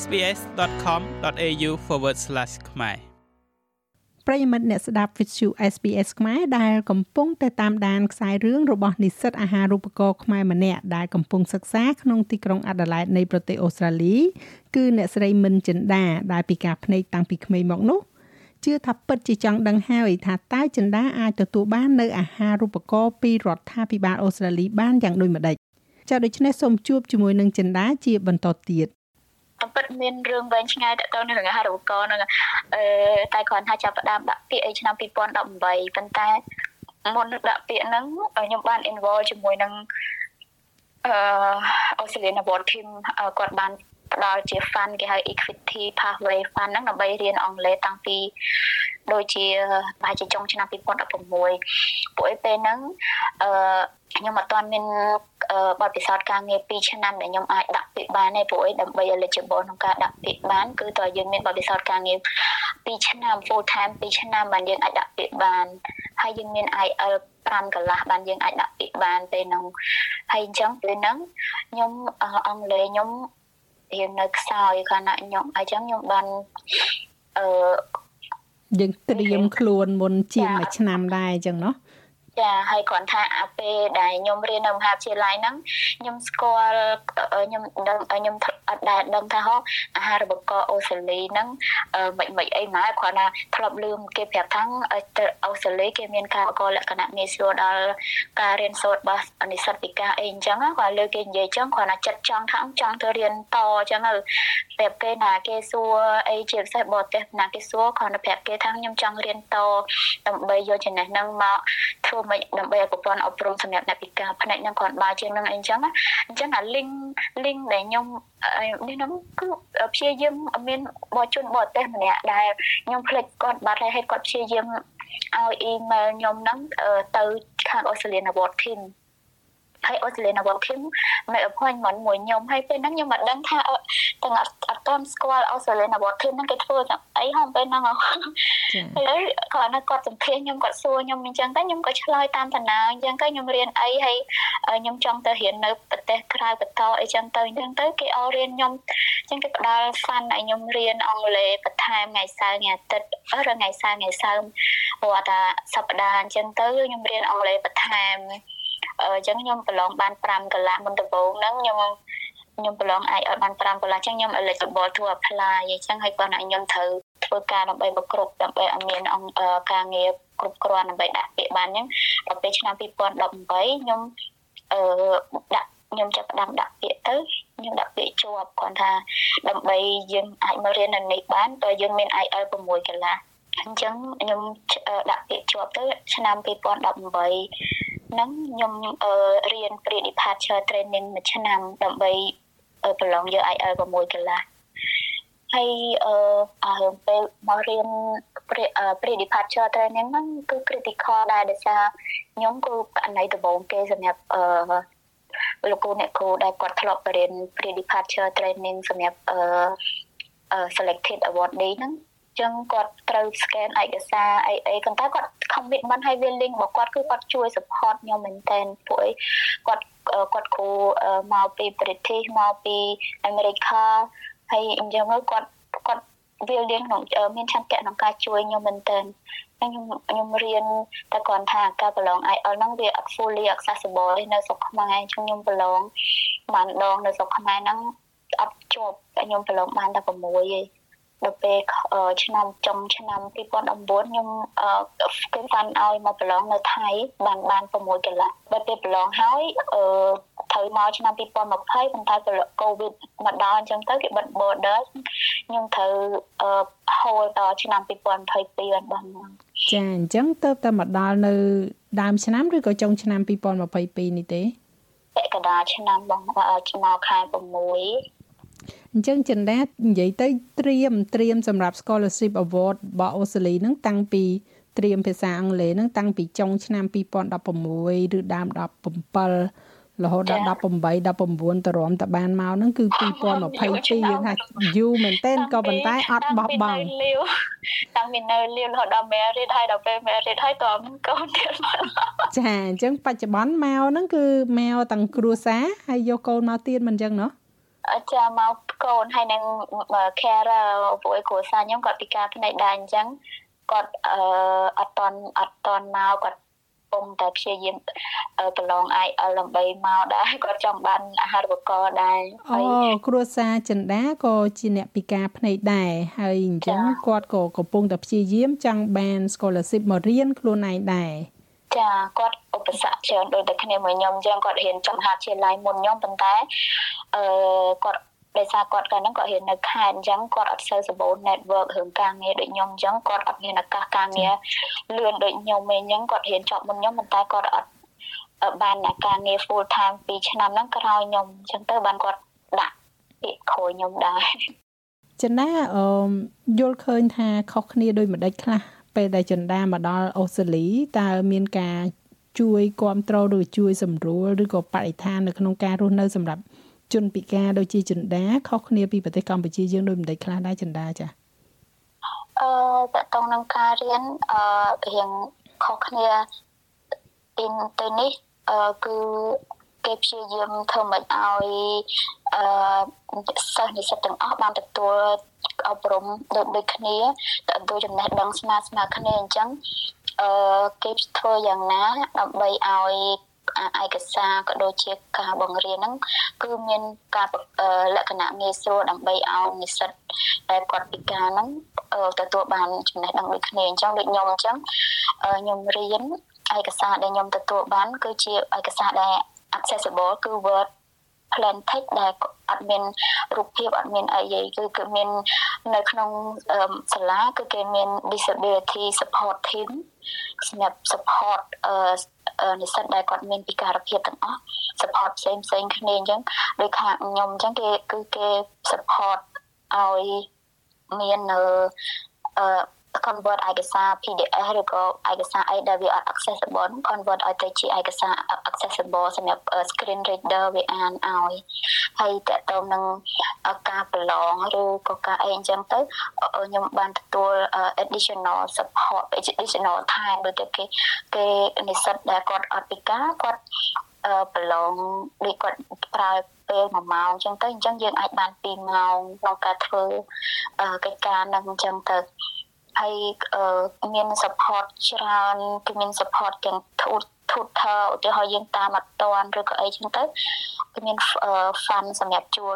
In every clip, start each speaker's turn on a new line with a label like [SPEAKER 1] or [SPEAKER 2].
[SPEAKER 1] sbs.com.au/ ខ្មែរ
[SPEAKER 2] ប្រិយមិត្តអ្នកស្ដាប់ Vithu SBS ខ្មែរដែលកំពុងតែតាមដានខ្សែរឿងរបស់និស្សិតអាហារូបករណ៍ខ្មែរម្នាក់ដែលកំពុងសិក្សាក្នុងទីក្រុង Adelaide នៃប្រទេសអូស្ត្រាលី គឺអ្នកស្រីមិនចិន្តាដែលពិការភ្នែកតាំងពីក្មេងមកនោះជឿថាពិតជាចង់ដឹងហើយថាតើចិន្តាអាចទទួលបាននៅអាហារូបករណ៍ពីរដ្ឋាភិបាលអូស្ត្រាលីបានយ៉ាងដូចម្តេចចាដូច្នេះសូមជួបជាមួយនឹងចិន្តាជាបន្តទៀត
[SPEAKER 3] ពិតមានរឿងវែងឆ្ងាយតទៅនឹងអាហារូបករណ៍នឹងអឺតែគ្រាន់ថាចាប់ផ្ដើមដាក់ពាក្យអីឆ្នាំ2018ប៉ុន្តែមុននឹងដាក់ពាក្យហ្នឹងខ្ញុំបាន involve ជាមួយនឹងអឺ Australian Award Team គាត់បានផ្ដល់ជា fund គេហៅ equity pathway fund ហ្នឹងដើម្បីរៀនអង់គ្លេសតាំងពីដូចជាប្រហែលជាចុងឆ្នាំ2016ពួកឯពេលហ្នឹងអឺខ្ញុំអត់ទាន់មាន បទពិសោធន៍ការងារ2ឆ្នាំដែលខ្ញុំអាចដាក់ពាក្យបានទេព្រោះអីដើម្បី eligible ក្នុងការដាក់ពាក្យបានគឺតើយើងមានបទពិសោធន៍ការងារ2ឆ្នាំ full time 2ឆ្នាំបានយើងអាចដាក់ពាក្យបានហើយយើងមាន IEL 5កន្លះបានយើងអាចដាក់ពាក្យបានពេលហ្នឹងហើយអញ្ចឹងពេលហ្នឹងខ្ញុំអង់គ្លេសខ្ញុំរៀននៅខ្សោយខណៈខ្ញុំអញ្ចឹងខ្ញុំបានអឺ
[SPEAKER 2] យើងត្រៀមខ្លួនមុនជាងមួយឆ្នាំដែរអញ្ចឹងเนาะ
[SPEAKER 3] ចាហើយគ្រាន់ថាអាពេលដែលខ្ញុំរៀននៅមហាវិទ្យាល័យហ្នឹងខ្ញុំស្គាល់ខ្ញុំដឹងខ្ញុំអត់ដែលដឹងថាហោអាហារូបករណ៍អូស្ត្រាលីហ្នឹងមិនមិនអីម៉ែគ្រាន់ថាធ្លាប់លឺគេប្រាប់ថាអូស្ត្រាលីគេមានការកលក្ខណៈងាយស្រួលដល់ការរៀនសូត្ររបស់និស្សិតពិការអីអញ្ចឹងគាត់លើគេនិយាយអញ្ចឹងគ្រាន់តែចិត្តចង់ថាចង់ទៅរៀនតអញ្ចឹងទៅប្រាប់គេណាគេសួរអីជាពិសេសបរទេសណាគេសួរគ្រាន់តែប្រាប់គេថាខ្ញុំចង់រៀនតដើម្បីយកចំណេះហ្នឹងមកធ្វើមិនដើម្បីឲ្យប្រព័ន្ធអប់រំសម្រាប់អ្នកពិការផ្នែកហ្នឹងគ្រាន់បើជាងហ្នឹងអីចឹងអញ្ចឹងអា link link ដែលខ្ញុំនេះហ្នឹងគឺព្យាយាមមានបរជនបរទេសម្នាក់ដែលខ្ញុំភ្លេចគាត់បាត់ហើយគាត់ព្យាយាមឲ្យ email ខ្ញុំហ្នឹងទៅខាង Australian Award Team ហើយអូស្ត្រាលីណាវ៉ាឃីមមក appointment មួយខ្ញុំហើយពេលហ្នឹងខ្ញុំមិនដឹងថាទាំងអត់ទាន់ស្គាល់អូស្ត្រាលីណាវ៉ាឃីមហ្នឹងគេធ្វើអីហងពេលហ្នឹងហើយគាត់នៅគាត់សម្ភាសខ្ញុំគាត់សួរខ្ញុំអញ្ចឹងតែខ្ញុំក៏ឆ្លើយតាមតំណើអញ្ចឹងទៅខ្ញុំរៀនអីហើយខ្ញុំចង់ទៅរៀននៅប្រទេសក្រៅបន្តអីចឹងទៅអញ្ចឹងទៅគេអររៀនខ្ញុំអញ្ចឹងគេផ្ដល់ fund ឲ្យខ្ញុំរៀនអង់គ្លេសបន្ថែមថ្ងៃសៅរ៍ថ្ងៃអាទិត្យឬថ្ងៃសៅរ៍ថ្ងៃសៅរ៍ព្រោះថាសប្តាហ៍អញ្ចឹងទៅខ្ញុំរៀនអង់គ្លេសបន្ថែម អញ្ចឹងខ្ញុំប្រឡងបាន5កន្លះមុនដំបូងហ្នឹងខ្ញុំខ្ញុំប្រឡងអាចឲ្យបាន5កន្លះអញ្ចឹងខ្ញុំ eligible to apply អញ្ចឹងហើយគាត់ឲ្យខ្ញុំត្រូវធ្វើការដើម្បីមកគ្រប់ដើម្បីឲ្យមានការងារគ្រប់គ្រាន់ដើម្បីដាក់ពាក្យបានអញ្ចឹងដល់ពេលឆ្នាំ2018ខ្ញុំអឺដាក់ខ្ញុំចាប់ផ្ដើមដាក់ពាក្យទៅខ្ញុំដាក់ពាក្យជាប់គាត់ថាដើម្បីយើងអាចមករៀននៅនេះបានតើយើងមាន IEL 6កន្លះ អញ្ចឹងខ្ញុំដាក់ពាក្យជាប់ទៅឆ្នាំ2018ហ្នឹងខ្ញុំរៀន pre departure training មួយឆ្នាំដើម្បីប្រឡងយក IEL 6កន្លះហើយអឺអើពេលមករៀន pre departure training ហ្នឹងគឺ critical ដែរដោយសារខ្ញុំគឺករណីដំបូងគេសម្រាប់អឺលោកគ្រូអ្នកគ្រូដែលគាត់ធ្លាប់រៀន pre departure training សម្រាប់អឺ selected awardee ហ្នឹង ចឹងគាត់ត្រូវ scan ឯកសារអីអីប៉ុន្តែគាត់ commitment ឲ្យវា link របស់គាត់គឺគាត់ជួយ support ខ្ញុំមែនតើពួកអីគាត់គាត់គ្រូមកពី British មកពី America ហើយអញ្ចឹងគាត់គាត់វាលៀងក្នុងមានឆន្ទៈក្នុងការជួយខ្ញុំមែនតើខ្ញុំខ្ញុំរៀនតែគ្រាន់ថាការប្រឡង IELTS ហ្នឹងវាអត់ fully accessible នៅស្រុកខ្មែរអញ្ចឹងខ្ញុំប្រឡងបានដងនៅស្រុកខ្មែរហ្នឹងអត់ជាប់តែខ្ញុំប្រឡងបានតែ6ឯង ដល់ពេលឆ្នាំចុងឆ្នាំ2019ខ្ញុំគេហ្វាន់ឲ្យមកប្រឡងនៅថៃបានបាន6កន្លះដល់ពេលប្រឡងហើយអឺត្រូវមកឆ្នាំ2020ប៉ុន្តែកូវីដមកដល់អញ្ចឹងទៅគេបិទ border ខ្ញុំត្រូវអឺ hold ដល់ឆ្នាំ2022បានបាន
[SPEAKER 2] ចាអញ្ចឹងទៅតែមកដល់នៅដើមឆ្នាំឬក៏ចុងឆ្នាំ2022នេះទេ
[SPEAKER 3] ពាក់កណ្ដាលឆ្នាំបងមកខែ6
[SPEAKER 2] អញ្ចឹងចិនដានិយាយទៅត្រៀមត្រៀមសម្រាប់ scholarship award របស់អូស្ត្រាលីហ្នឹងតាំងពីត្រៀមភាសាអង់គ្លេសហ្នឹងតាំងពីចុងឆ្នាំ2016ឬដើម17រហូតដល់18 19ទៅរំតបានមកហ្នឹងគឺ2022យើងថាយូរមែនទែនក៏ប៉ុន្តែអត់បោះបង់
[SPEAKER 3] តាំងពីនៅលៀវរហូតដល់ married ហើយដល់ពេល married ហើយតើមានកូនទៀតមក
[SPEAKER 2] ចាអញ្ចឹងបច្ចុប្បន្នមកហ្នឹងគឺមកទាំងគ្រួសារហើយយកកូនមកទៀតមិនអញ្ចឹងណោះ
[SPEAKER 3] ចាមកកូនហើយនឹង carer ពួកឯគ្រួសារខ្ញុំគាត់ពិការផ្នែកដែរអញ្ចឹងគាត់អឺអត់តន់អត់តន់មកគាត់ពុំតែព្យាយាមប្រឡង IEL ដើម្បីមកដែរគាត់ចង់បានអាហារូបករណ៍ដែរ
[SPEAKER 2] អូគ្រួសារចិន្តាក៏ជាអ្នកពិការភ្នែកដែរហើយអញ្ចឹងគាត់ក៏កំពុងតែព្យាយាមចង់បាន scholarship មករៀនខ្លួនឯងដែរ
[SPEAKER 3] ចាគាត់ ឧបសគ្គច្រើនដូចតែគ្នាមួយខ្ញុំអញ្ចឹងគាត់រៀនចំហាត់ជាឡាយមុនខ្ញុំប៉ុន្តែអឺគាត់ដោយសារគាត់កាលហ្នឹងគាត់រៀននៅខេត្តអញ្ចឹងគាត់អត់សូវសម្បូរ network រឿងការងារដូចខ្ញុំអញ្ចឹងគាត់អត់មានឱកាសការងារលឿនដូចខ្ញុំឯងអញ្ចឹងគាត់រៀនចប់មុនខ្ញុំប៉ុន្តែគាត់អត់បានការងារ full time 2ឆ្នាំហ្នឹងក្រោយខ្ញុំអញ្ចឹងទៅបានគាត់ដាក់ពាក្យខូចខ្ញុំដែរ
[SPEAKER 2] ចិន្តាអឺយល់ឃើញថាខុសគ្នាដោយម្ដេចខ្លះពេលដែលចិន្តាមកដល់អូស្ត្រាលីតើមានការ ជួយគ្រប់គ្រងឬជួយសម្រួលឬក៏បរិស្ថាននៅក្នុងការរស់នៅសម្រាប់ជនពិការដូចជាចិន្តាខុសគ្នាពីប្រទេសកម្ពុជាយើងដូចម្ដេចខ្លះដែរចិន្តាចា
[SPEAKER 3] អឺតកតងនឹងការរៀនអឺរៀងខុសគ្នាពីទៅនេះអឺគឺគេព្យាយាមធ្វើមិនឲ្យអឺសិស្សនិស្សិតទាំងអស់បានទទួលអប់រំដូចដូចគ្នាទទួលចំណេះដឹងស្មើស្មើគ្នាអញ្ចឹង អឺគេធ្វើយ៉ាងណាដើម្បីឲ្យឯកសារក៏ដូចជាការបង្រៀនហ្នឹងគឺមានការលក្ខណៈងាយស្រួលដើម្បីឲ្យនិស្សិតដែលគាត់ពិការហ្នឹងទទួលបានចំណេះដឹងដូចគ្នាអញ្ចឹងដូចខ្ញុំអញ្ចឹងខ្ញុំរៀនឯកសារដែលខ្ញុំទទួលបាន គឺជាឯកសារដែល accessible គឺ Word plan text ដែលអត់មានរូបភាពអត់មានអីទេគឺគឺមាននៅក្នុងសាលាគឺគេមាន disability support team សម្រាប់ support អឺនិស្សិតដែលគាត់មានពិការភាពទាំងអស់ support ផ្សេងផ្សេងគ្នាអញ្ចឹងដូចខាងខ្ញុំអញ្ចឹងគេគឺគេ support ឲ្យមាននៅអឺ convert ឯកសារ PDF ឬក៏ឯកសារអីដែលវាអត់ accessible convert ឲ្យទៅជាឯកសារ accessible សម្រាប់ screen reader វាអានឲ្យហើយតើតើនឹងការប្រឡងឬក៏ការអីអញ្ចឹងទៅខ្ញុំបានទទួល additional support additional time ដូចទៅគេគេនិស្សិតដែលគាត់អត់ពិការគាត់ប្រឡងដូចគាត់ប្រើពេល1ម៉ោងអញ្ចឹងទៅអញ្ចឹងយើងអាចបាន2ម៉ោងក្នុងការធ្វើកិច្ចការនឹងអញ្ចឹងទៅ ហើយមាន support ច្រើនគឺមាន support ទាំង tutor ឧទាហរណ៍យើងតាមអត់តាន់ឬក៏អីចឹងទៅគឺមាន fund សម្រាប់ជួល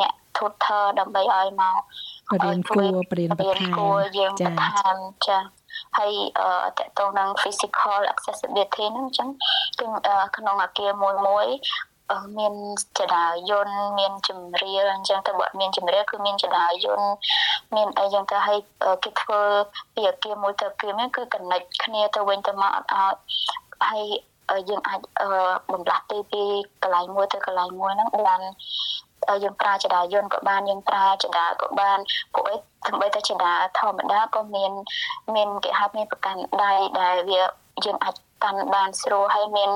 [SPEAKER 3] អ្នក tutor ដើម្បីឲ្យមក
[SPEAKER 2] រៀនគួររៀនបន្ថែមគួរ
[SPEAKER 3] យើងបន្ថែមចាហើយតកតងនឹង physical accessibility ហ្នឹងអញ្ចឹងគឺក្នុងអាគារមួយមួយ មានចដាយន្តមានចម្រៀលអញ្ចឹងទៅបើមានចម្រៀលគឺមានចដាយន្តមានអីយ៉ាងទៅឲ្យគេធ្វើពីអាគារមួយទៅអាគារមួយគឺ connect គ្នាទៅវិញទៅមកអត់ឲ្យហើយយើងអាចបំលាស់ទីពីកន្លែងមួយទៅកន្លែងមួយហ្នឹងបានយើងប្រើចដាយន្តក៏បានយើងប្រើចដាក៏បានពួកឯងដើម្បីតែចដាធម្មតាក៏មាន មានគេហៅមានប្រកាន់ដៃដែលវាយើងអាច កាន់បានស្រួលហើយមាន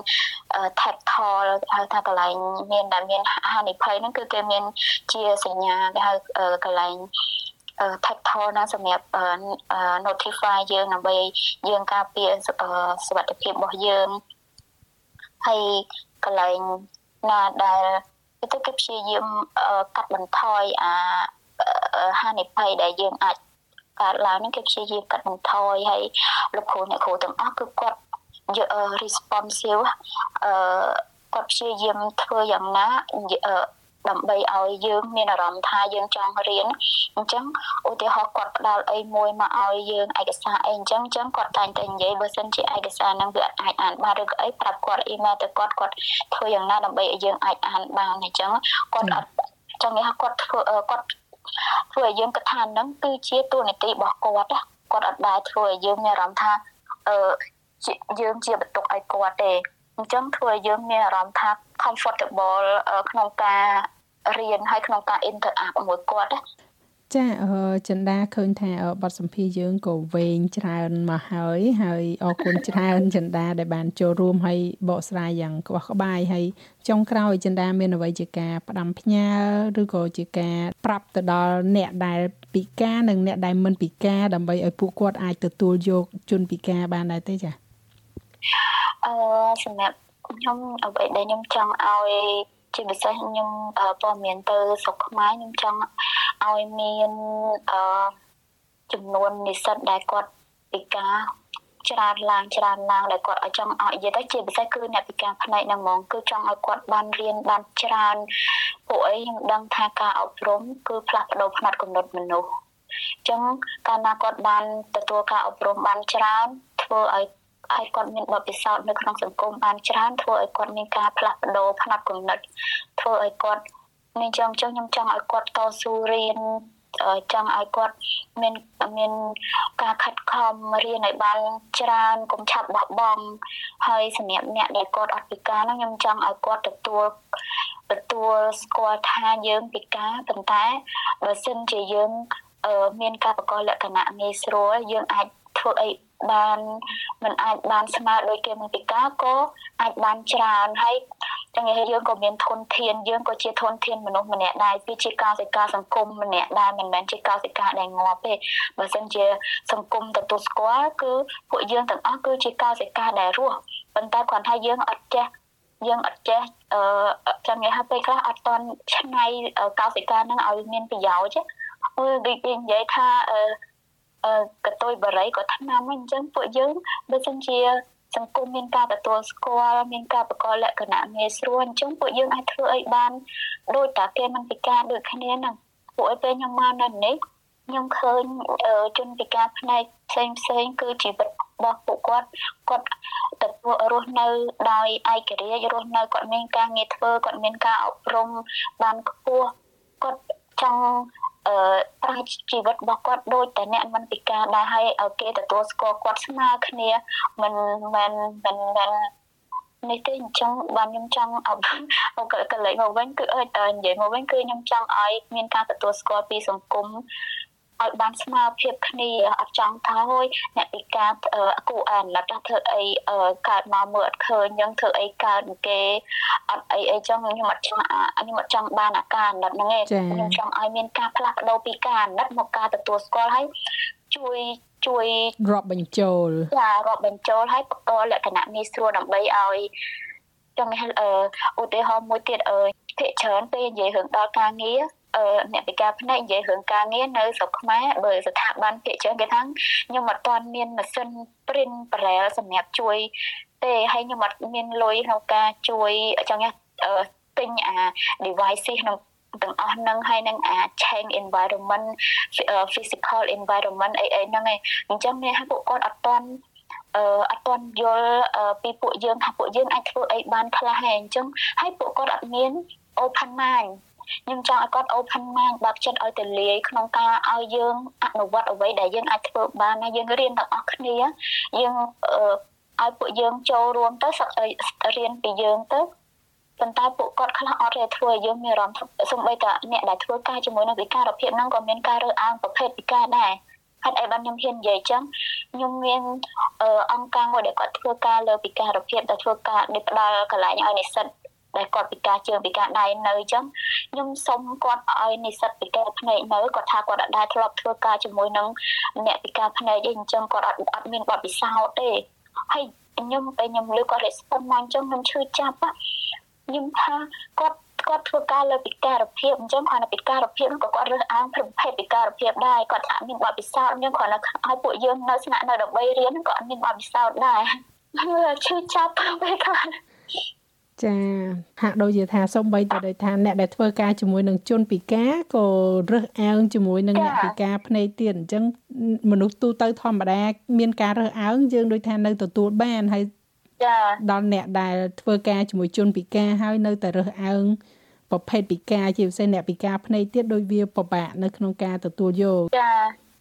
[SPEAKER 3] tactile ហៅថាកន្លែងមានដែលមានហានិភ័យហ្នឹងគឺគេមានជាសញ្ញាគេហៅកន្លែង tactile ណាសម្រាប់ notify យើងដើម្បីយើងការពារសុវត្ថិភាពរបស់យើងហើយកន្លែងណាដែលទៅគេព្យាយាមកាត់បន្ថយអាហានិភ័យដែលយើងអាចកើតឡើងហ្នឹងគេព្យាយាមកាត់បន្ថយហើយលោកគ្រូអ្នកគ្រូទាំងអស់គឺគាត់ responsive អឺគាត់ព្យាយាមធ្វើយ៉ាងណាដើម្បីឲ្យយើងមានអារម្មណ៍ថាយើងចង់រៀនអញ្ចឹងឧទាហរណ៍គាត់ផ្ដល់អីមួយមកឲ្យយើងឯកសារអីអញ្ចឹងអញ្ចឹងគាត់តែងតែនិយាយបើសិនជាឯកសារហ្នឹងវាអាចអានបានឬក៏អីប្រាប់គាត់អ៊ីមែលទៅគាត់គាត់ធ្វើយ៉ាងណាដើម្បីឲ្យយើងអាចអានបានអញ្ចឹងគាត់អត់ចង់និយាយថាគាត់ធ្វើគាត់ធ្វើឲ្យយើងគិតថាហ្នឹងគឺជាតួនាទីរបស់គាត់គាត់អត់ដែរធ្វើឲ្យយើងមានអារម្មណ៍ថាអឺ យើងជាបន្ទុកឲ្យគាត់ទេអញ្ចឹងធ្វើឲ្យយើងមានអារម្មណ៍ថា comfortable ក្នុងការរៀនហើយក្នុងការ interact ជាមួយគាត់
[SPEAKER 2] ចាអឺចិន្តាឃើញថាបទសម្ភាសយើងក៏វែងច្រើនមកហើយហើយអរគុណច្រើនចិន្តាដែលបានចូលរួមហើយបកស្រាយយ៉ាងក្បោះក្បាយហើយចុងក្រោយចិន្តាមានអ្វីជាការផ្ដាំផ្ញើឬក៏ជាការប្រាប់ទៅដល់អ្នកដែលពិការនិងអ្នកដែលមិនពិការដើម្បីឲ្យពួកគាត់អាចទទួលយកជនពិការបានដែរទេចា
[SPEAKER 3] អឺសម្រាប់ខ្ញុំអ្វីដែលខ្ញុំចង់ឲ្យជជាពិសេសខ្ញុំព័ត៌មានទៅស្រុកខ្មែរខ្ញុំចង់ឲ្យមានអឺចំនួននិស្សិតដែលគាត់ពិការច្រើនឡើងច្រើនឡើងដែលគាត់ឲ្យចង់ឲ្យនិយាយទៅជាពិសេសគឺអ្នកពិការផ្នែកហ្នឹងហ្មងគឺចង់ឲ្យគាត់បានរៀនបានច្រើនពួកអីខ្ញុំដឹងថាការអប់រំគឺផ្លាស់ប្ដូរផ្នត់គំនិតមនុស្សអញ្ចឹងកាលណាគាត់បានទទួលការអប់រំបានច្រើនធ្វើឲ្យ ឲ្យគាត់មានបទពិសោធន៍នៅក្នុងសង្គមបានច្រើនធ្វើឲ្យគាត់មានការផ្លាស់ប្ដូរផ្នត់គំនិតធ្វើឲ្យគាត់មានចង់ចង់ខ្ញុំចង់ឲ្យគាត់តស៊ូរៀនចង់ឲ្យគាត់មានមានការខិតខំរៀនឲ្យបានច្រើនកុំឆាប់បោះបង់ហើយសម្រាប់អ្នកដែលគាត់អត់ពិការនោះខ្ញុំចង់ឲ្យគាត់ទទួលទទួលស្គាល់ថាយើងពិការប៉ុន្តែបើសិនជាយើងមានការប្រកបលក្ខណៈងាយស្រួលយើងអាចធ្វើអី បានមិនអាចបានស្មើដោយគេមិនពិការក៏អាចបានច្រើនហើយចឹងយើងក៏មានធនធានយើងក៏ជាធនធានមនុស្សម្នាក់ដែរវាជាកោសិកាសង្គមម្នាក់ដែរមិនមែនជាកោសិកាដែលងាប់ទេបើមិនជាសង្គមទទួលស្គាល់គឺពួកយើងទាំងអស់គឺជាកោសិកាដែលរស់ប៉ុន្តែគ្រាន់តែយើងអត់ចេះយើងអត់ចេះអឺចាំនិយាយថាពេលខ្លះអត់តន់ឆ្នៃកោសិកានឹងឲ្យមានប្រយោជន៍អឺដូចនិយាយថាអឺ កតុយបរិយក៏ថ្នាំអញ្ចឹងពួកយើងបើសិនជាសង្គមមានការទទួលស្គាល់មានការប្រកបលក្ខណៈងាយស្រួលអញ្ចឹងពួកយើងអាចធ្វើអីបានដោយតាគេមិនពិការដូចគ្នាហ្នឹងពួកឯពេលខ្ញុំមកនៅនេះខ្ញុំឃើញជនពិការផ្នែកផ្សេងផ្សេងគឺជីវិតរបស់ពួកគាត់គាត់ទទួលរស់នៅដោយឯករាជ្យរស់នៅគាត់មានការងារធ្វើគាត់មានការអប់រំបានខ្ពស់គាត់ចង់ អឺប្រាជ្ញជីវិតរបស់គាត់ដូចតែអ្នកមិនពិការដែរហើយគេទទួលស្គាល់គាត់ស្មើគ្នាមិនមិនមិនមិននេះទេអញ្ចឹងបានខ្ញុំចង់អបអូកលេចមកវិញគឺអើនិយាយមកវិញគឺខ្ញុំចង់ឲ្យមានការទទួលស្គាល់ពីសង្គម ឲ្យបានស្មើភាពគ្នាអត់ចង់ថាហួយអ្នកពិការគូអានឡាត់ធ្វើអីកើតមកមើលអត់ឃើញយើងធ្វើអីកើតគេអត់អីអីចឹងខ្ញុំអត់ចង់ខ្ញុំអត់ចង់បានអាការអាណិតហ្នឹងឯងខ្ញុំចង់ឲ្យមានការផ្លាស់ប្ដូរពីការអាណិតមកការទទួលស្គាល់ហើយជួយជួយ
[SPEAKER 2] រាប់បញ្ចូល
[SPEAKER 3] ចារាប់បញ្ចូលហើយបកលក្ខណៈងាយស្រួលដើម្បីឲ្យចង់ឲ្យឧទាហរណ៍មួយទៀតអឺភាគច្រើនពេលនិយាយរឿងដល់ការងារ អ្នកពិការភ្នែកនិយាយរឿងការងារនៅស្រុកខ្មែរបើស្ថាប័នភាគច្រើនគេថាខ្ញុំអត់ទាន់មានម៉ាស៊ីន print ប្រែសម្រាប់ជួយ ទេហើយខ្ញុំអត់មានលុយក្នុងការជួយចង់ទិញអា devices ក្នុងទាំងអស់ហ្នឹងហើយនឹងអា change environment physical environment អីអីហ្នឹងឯងអញ្ចឹងមានឲ្យពួកគាត់អត់ទាន់អឺអត់ទាន់យល់ពីពួកយើងថាពួកយើងអាចធ្វើអីបានខ្លះហើយអញ្ចឹងហើយពួកគាត់អត់មាន open mind ខ្ញុំចង់ឲ្យគាត់ open mind បើកចិត្តឲ្យទៅលាយក្នុងការឲ្យយើងអនុវត្តអ្វីដែលយើងអាចធ្វើបានណាយើងរៀនទាំងអស់គ្នាយើងឲ្យពួកយើងចូលរួមទៅសឹករៀនពីយើងទៅប៉ុន្តែពួកគាត់ខ្លះអត់ទេធ្វើឲ្យយើងមានអារម្មណ៍សំបីតាអ្នកដែលធ្វើការជាមួយនឹងវិការភាពហ្នឹងក៏មានការរើសអើងប្រភេទវិការដែរហេតុអីបានខ្ញុំហ៊ាននិយាយចឹងខ្ញុំមានអង្គការមួយដែលគាត់ធ្វើការលើពិការភាពដែលធ្វើការនេះផ្ដល់កន្លែងឲ្យនិស្សិត ដែលគាត់ពិការជើងពិការដៃនៅអញ្ចឹងខ្ញុំសុំគាត់ឲ្យនិស្សិតពិការភ្នែកនៅគាត់ថាគាត់អត់ដែរធ្លាប់ធ្វើការជាមួយនឹងអ្នកពិការភ្នែកទេអញ្ចឹងគាត់អត់អត់មានបទពិសោធន៍ទេហើយខ្ញុំពេលខ្ញុំលើគាត់ respond មកអញ្ចឹងខ្ញុំឈឺចាប់ខ្ញុំថាគាត់គាត់ធ្វើការលើពិការភាពអញ្ចឹងគាត់នៅពិការភាពក៏គាត់រើសអើងប្រភេទពិការភាពដែរគាត់ថាមានបទពិសោធន៍អញ្ចឹងគាត់នៅឲ្យពួកយើងនៅស្នាក់នៅដើម្បីរៀនក៏អត់មានបទពិសោធន៍ដែរឈឺចាប់ពេលខ្លះ
[SPEAKER 2] ចាហាក់ដូចជាថាសំបីតែដូចថាអ្នកដែលធ្វើការជាមួយនឹងជនពិការក៏រើសអើងជាមួយនឹងអ្នកពិការភ្នែកទៀតអញ្ចឹងមនុស្សទូទៅធម្មតាមានការរើសអើងយើងដូចថានៅទទួលបានហើយ
[SPEAKER 3] ចា
[SPEAKER 2] ដល់អ្នកដែលធ្វើការជាមួយជនពិការហើយនៅតែរើសអើងប្រភេទពិការជាពិសេសអ្នកពិការភ្នែកទៀតដោយវាពិបាកនៅក្នុងការទទួលយក
[SPEAKER 3] ចា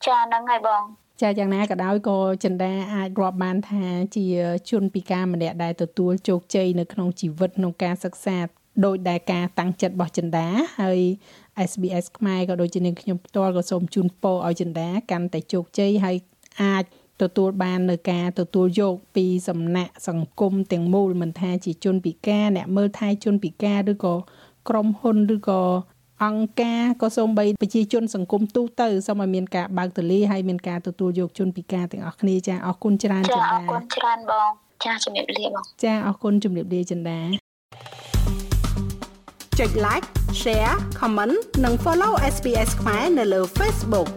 [SPEAKER 3] ចាហ្នឹងហើយបង
[SPEAKER 2] ចាយ៉ាងណាក៏ដោយក៏ចិន្តាអាចរាប់បានថាជាជនពិការម្នាក់ដែលទទួលជោគជ័យនៅក្នុងជីវិតក្នុងការសិក្សាដោយដែលការតាំងចិត្តរបស់ចិន្តាហើយ SBS ខ្មែរក៏ដូចជានាងខ្ញុំផ្ទាល់ក៏សូមជូនពរឲ្យចិន្តាកាន់តែជោគជ័យហើយអាចទទួលបាននៅការទទួលយកពីសំណាក់សង្គមទាំងមូលមិនថាជាជនពិការអ្នកមើលថែជនពិការឬក៏ក្រុមហ៊ុនឬក៏ អង្គការក៏សូម្បីប្រជាជនសង្គមទូទៅសូមឲ្យមានការបើកទូលាយហើយមានការទទួលយកជនពិការទាំងអស់គ្នាចាអរគុណច្រើន
[SPEAKER 3] ចិន្តាចាអរគុណច្រើនបងចាជំរាបលាបង
[SPEAKER 2] ចាអរគុណជំរាបលាចិន្តាចុច like share comment និង follow SPS ខ្មែរនៅលើ Facebook